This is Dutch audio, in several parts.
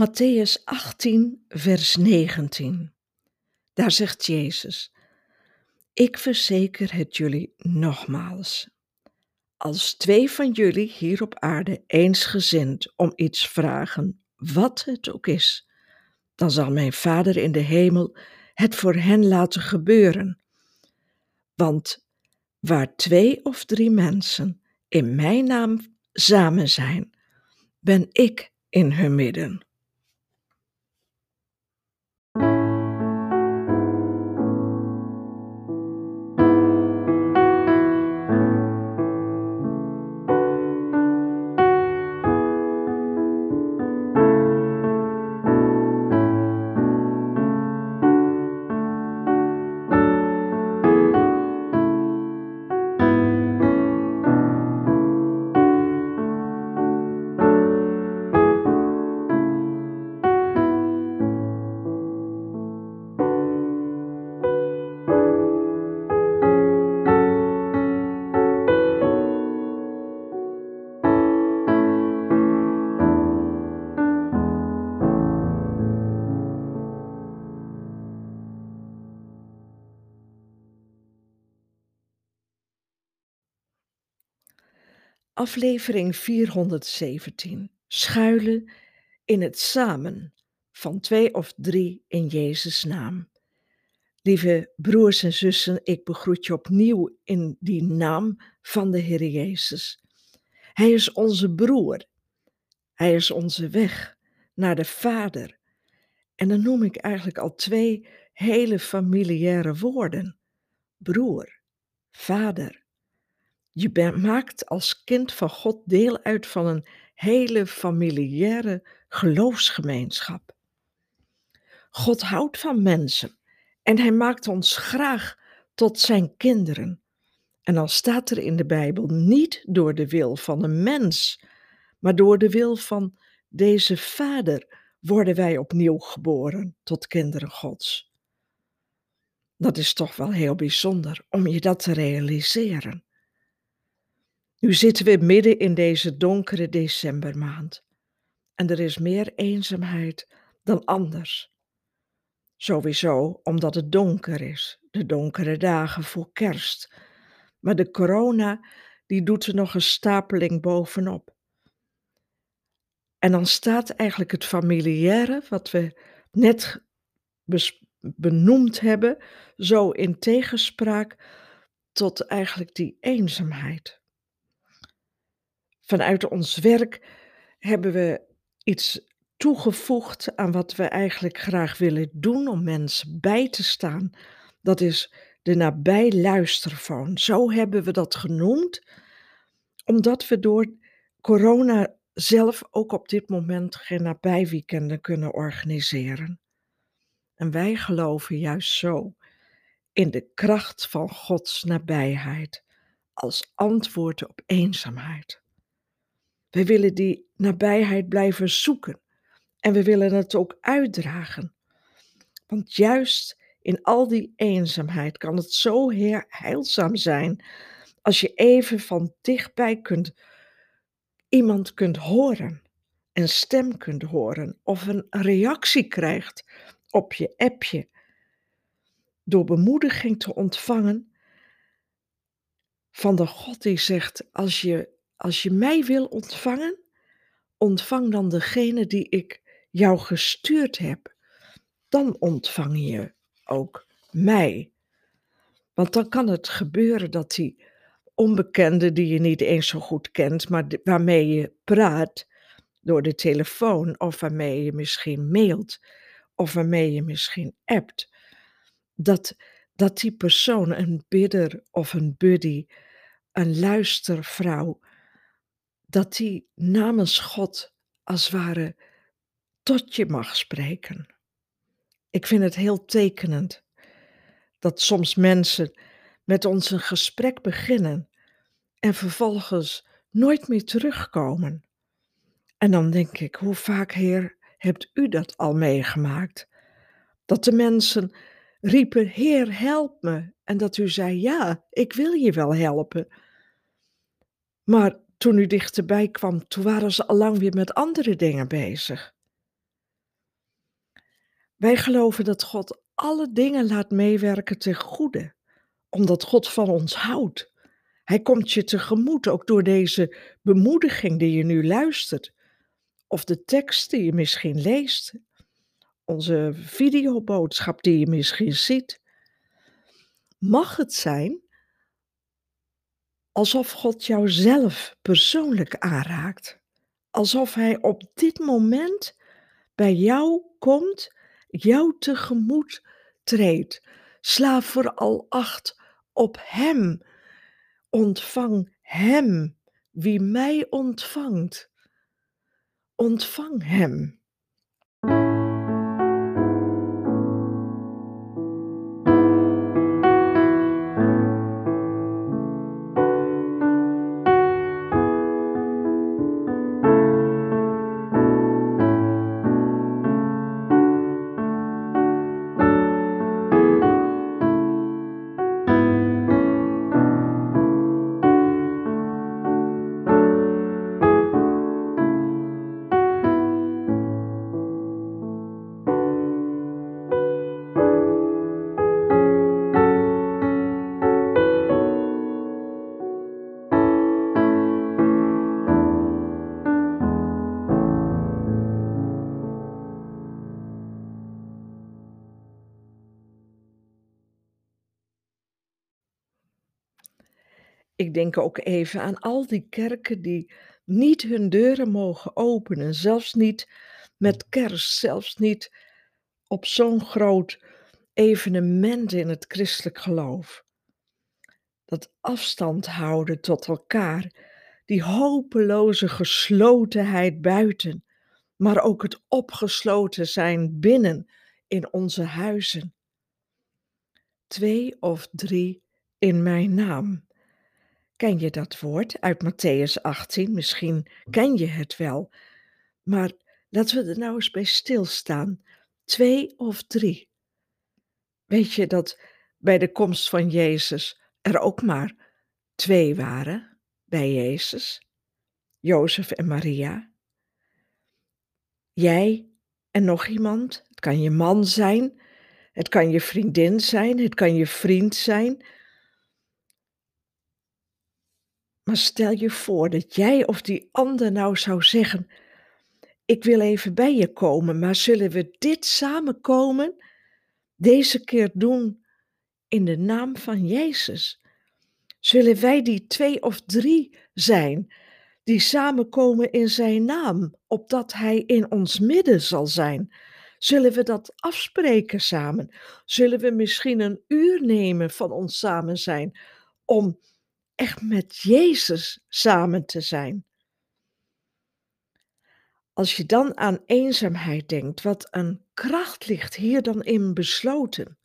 Matthäus 18, vers 19. Daar zegt Jezus: Ik verzeker het jullie nogmaals. Als twee van jullie hier op aarde eensgezind om iets vragen, wat het ook is, dan zal mijn Vader in de hemel het voor hen laten gebeuren. Want waar twee of drie mensen in mijn naam samen zijn, ben ik in hun midden. Aflevering 417. Schuilen in het samen van twee of drie in Jezus' naam. Lieve broers en zussen, ik begroet je opnieuw in die naam van de Heer Jezus. Hij is onze broer. Hij is onze weg naar de Vader. En dan noem ik eigenlijk al twee hele familiaire woorden: broer, vader. Je maakt als kind van God deel uit van een hele familiaire geloofsgemeenschap. God houdt van mensen en hij maakt ons graag tot zijn kinderen. En dan staat er in de Bijbel niet door de wil van een mens, maar door de wil van deze Vader worden wij opnieuw geboren tot kinderen Gods. Dat is toch wel heel bijzonder om je dat te realiseren. Nu zitten we midden in deze donkere decembermaand en er is meer eenzaamheid dan anders. Sowieso omdat het donker is, de donkere dagen voor kerst. Maar de corona, die doet er nog een stapeling bovenop. En dan staat eigenlijk het familiaire, wat we net benoemd hebben, zo in tegenspraak tot eigenlijk die eenzaamheid vanuit ons werk hebben we iets toegevoegd aan wat we eigenlijk graag willen doen om mensen bij te staan. Dat is de nabijluisterfoon. Zo hebben we dat genoemd, omdat we door corona zelf ook op dit moment geen nabijweekenden kunnen organiseren. En wij geloven juist zo in de kracht van Gods nabijheid als antwoord op eenzaamheid. We willen die nabijheid blijven zoeken en we willen het ook uitdragen. Want juist in al die eenzaamheid kan het zo heilzaam zijn als je even van dichtbij kunt, iemand kunt horen, een stem kunt horen of een reactie krijgt op je appje. Door bemoediging te ontvangen van de God die zegt: Als je als je mij wil ontvangen, ontvang dan degene die ik jou gestuurd heb. Dan ontvang je ook mij. Want dan kan het gebeuren dat die onbekende die je niet eens zo goed kent, maar waarmee je praat door de telefoon of waarmee je misschien mailt of waarmee je misschien appt, dat, dat die persoon, een bidder of een buddy, een luistervrouw, dat die namens God als ware tot je mag spreken. Ik vind het heel tekenend dat soms mensen met ons een gesprek beginnen en vervolgens nooit meer terugkomen. En dan denk ik, hoe vaak, Heer, hebt u dat al meegemaakt? Dat de mensen riepen, Heer, help me. En dat u zei, ja, ik wil je wel helpen. Maar toen u dichterbij kwam, toen waren ze al lang weer met andere dingen bezig. Wij geloven dat God alle dingen laat meewerken ten goede, omdat God van ons houdt. Hij komt je tegemoet, ook door deze bemoediging die je nu luistert, of de tekst die je misschien leest, onze videoboodschap die je misschien ziet. Mag het zijn alsof God jou zelf persoonlijk aanraakt, alsof Hij op dit moment bij jou komt, jou tegemoet treedt. Sla vooral acht op Hem. Ontvang Hem, wie mij ontvangt. Ontvang Hem. Ik denk ook even aan al die kerken die niet hun deuren mogen openen, zelfs niet met kerst, zelfs niet op zo'n groot evenement in het christelijk geloof. Dat afstand houden tot elkaar, die hopeloze geslotenheid buiten, maar ook het opgesloten zijn binnen in onze huizen. Twee of drie in mijn naam. Ken je dat woord uit Matthäus 18? Misschien ken je het wel. Maar laten we er nou eens bij stilstaan. Twee of drie. Weet je dat bij de komst van Jezus er ook maar twee waren bij Jezus? Jozef en Maria. Jij en nog iemand. Het kan je man zijn. Het kan je vriendin zijn. Het kan je vriend zijn. Maar stel je voor dat jij of die ander nou zou zeggen: Ik wil even bij je komen, maar zullen we dit samenkomen? Deze keer doen in de naam van Jezus. Zullen wij die twee of drie zijn die samenkomen in zijn naam, opdat hij in ons midden zal zijn? Zullen we dat afspreken samen? Zullen we misschien een uur nemen van ons samen zijn om echt met Jezus samen te zijn. Als je dan aan eenzaamheid denkt, wat een kracht ligt hier dan in besloten.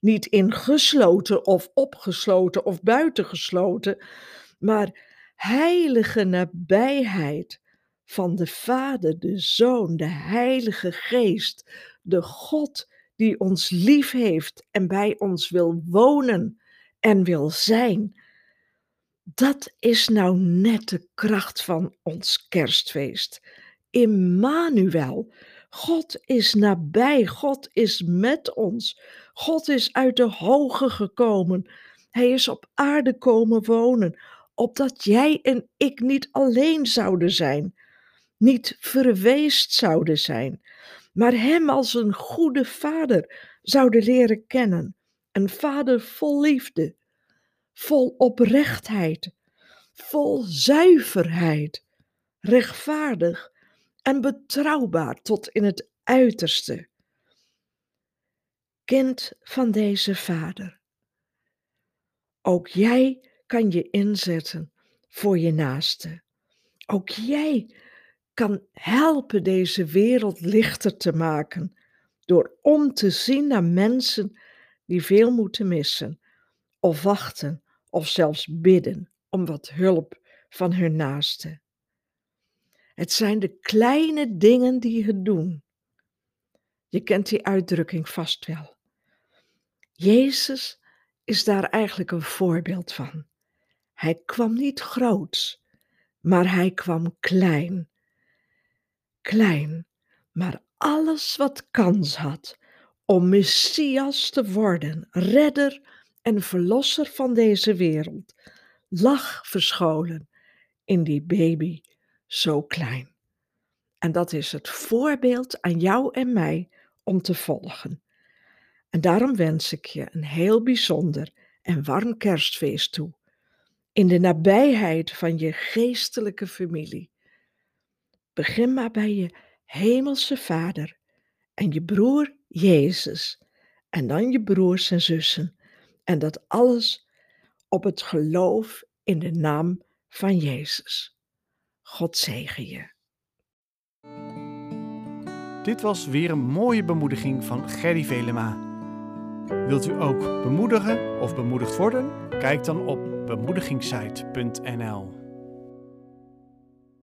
Niet in gesloten of opgesloten of buitengesloten, maar heilige nabijheid van de Vader, de Zoon, de Heilige Geest, de God die ons lief heeft en bij ons wil wonen en wil zijn. Dat is nou net de kracht van ons kerstfeest. Immanuel. God is nabij, God is met ons. God is uit de hoge gekomen. Hij is op aarde komen wonen, opdat jij en ik niet alleen zouden zijn, niet verweest zouden zijn, maar Hem als een goede vader zouden leren kennen. Een vader vol liefde, vol oprechtheid, vol zuiverheid, rechtvaardig en betrouwbaar tot in het uiterste. Kind van deze Vader. Ook jij kan je inzetten voor je naaste. Ook jij kan helpen deze wereld lichter te maken door om te zien naar mensen die veel moeten missen of wachten of zelfs bidden om wat hulp van hun naaste. Het zijn de kleine dingen die het doen. Je kent die uitdrukking vast wel. Jezus is daar eigenlijk een voorbeeld van. Hij kwam niet groots, maar hij kwam klein. Klein, maar alles wat kans had, om Messias te worden, redder en verlosser van deze wereld, lag verscholen in die baby zo klein. En dat is het voorbeeld aan jou en mij om te volgen. En daarom wens ik je een heel bijzonder en warm kerstfeest toe. In de nabijheid van je geestelijke familie. Begin maar bij je hemelse vader en je broer Jezus. En dan je broers en zussen. En dat alles op het geloof in de naam van Jezus. God zegen je. Dit was weer een mooie bemoediging van Gerry Velema. Wilt u ook bemoedigen of bemoedigd worden? Kijk dan op bemoedigingssite.nl.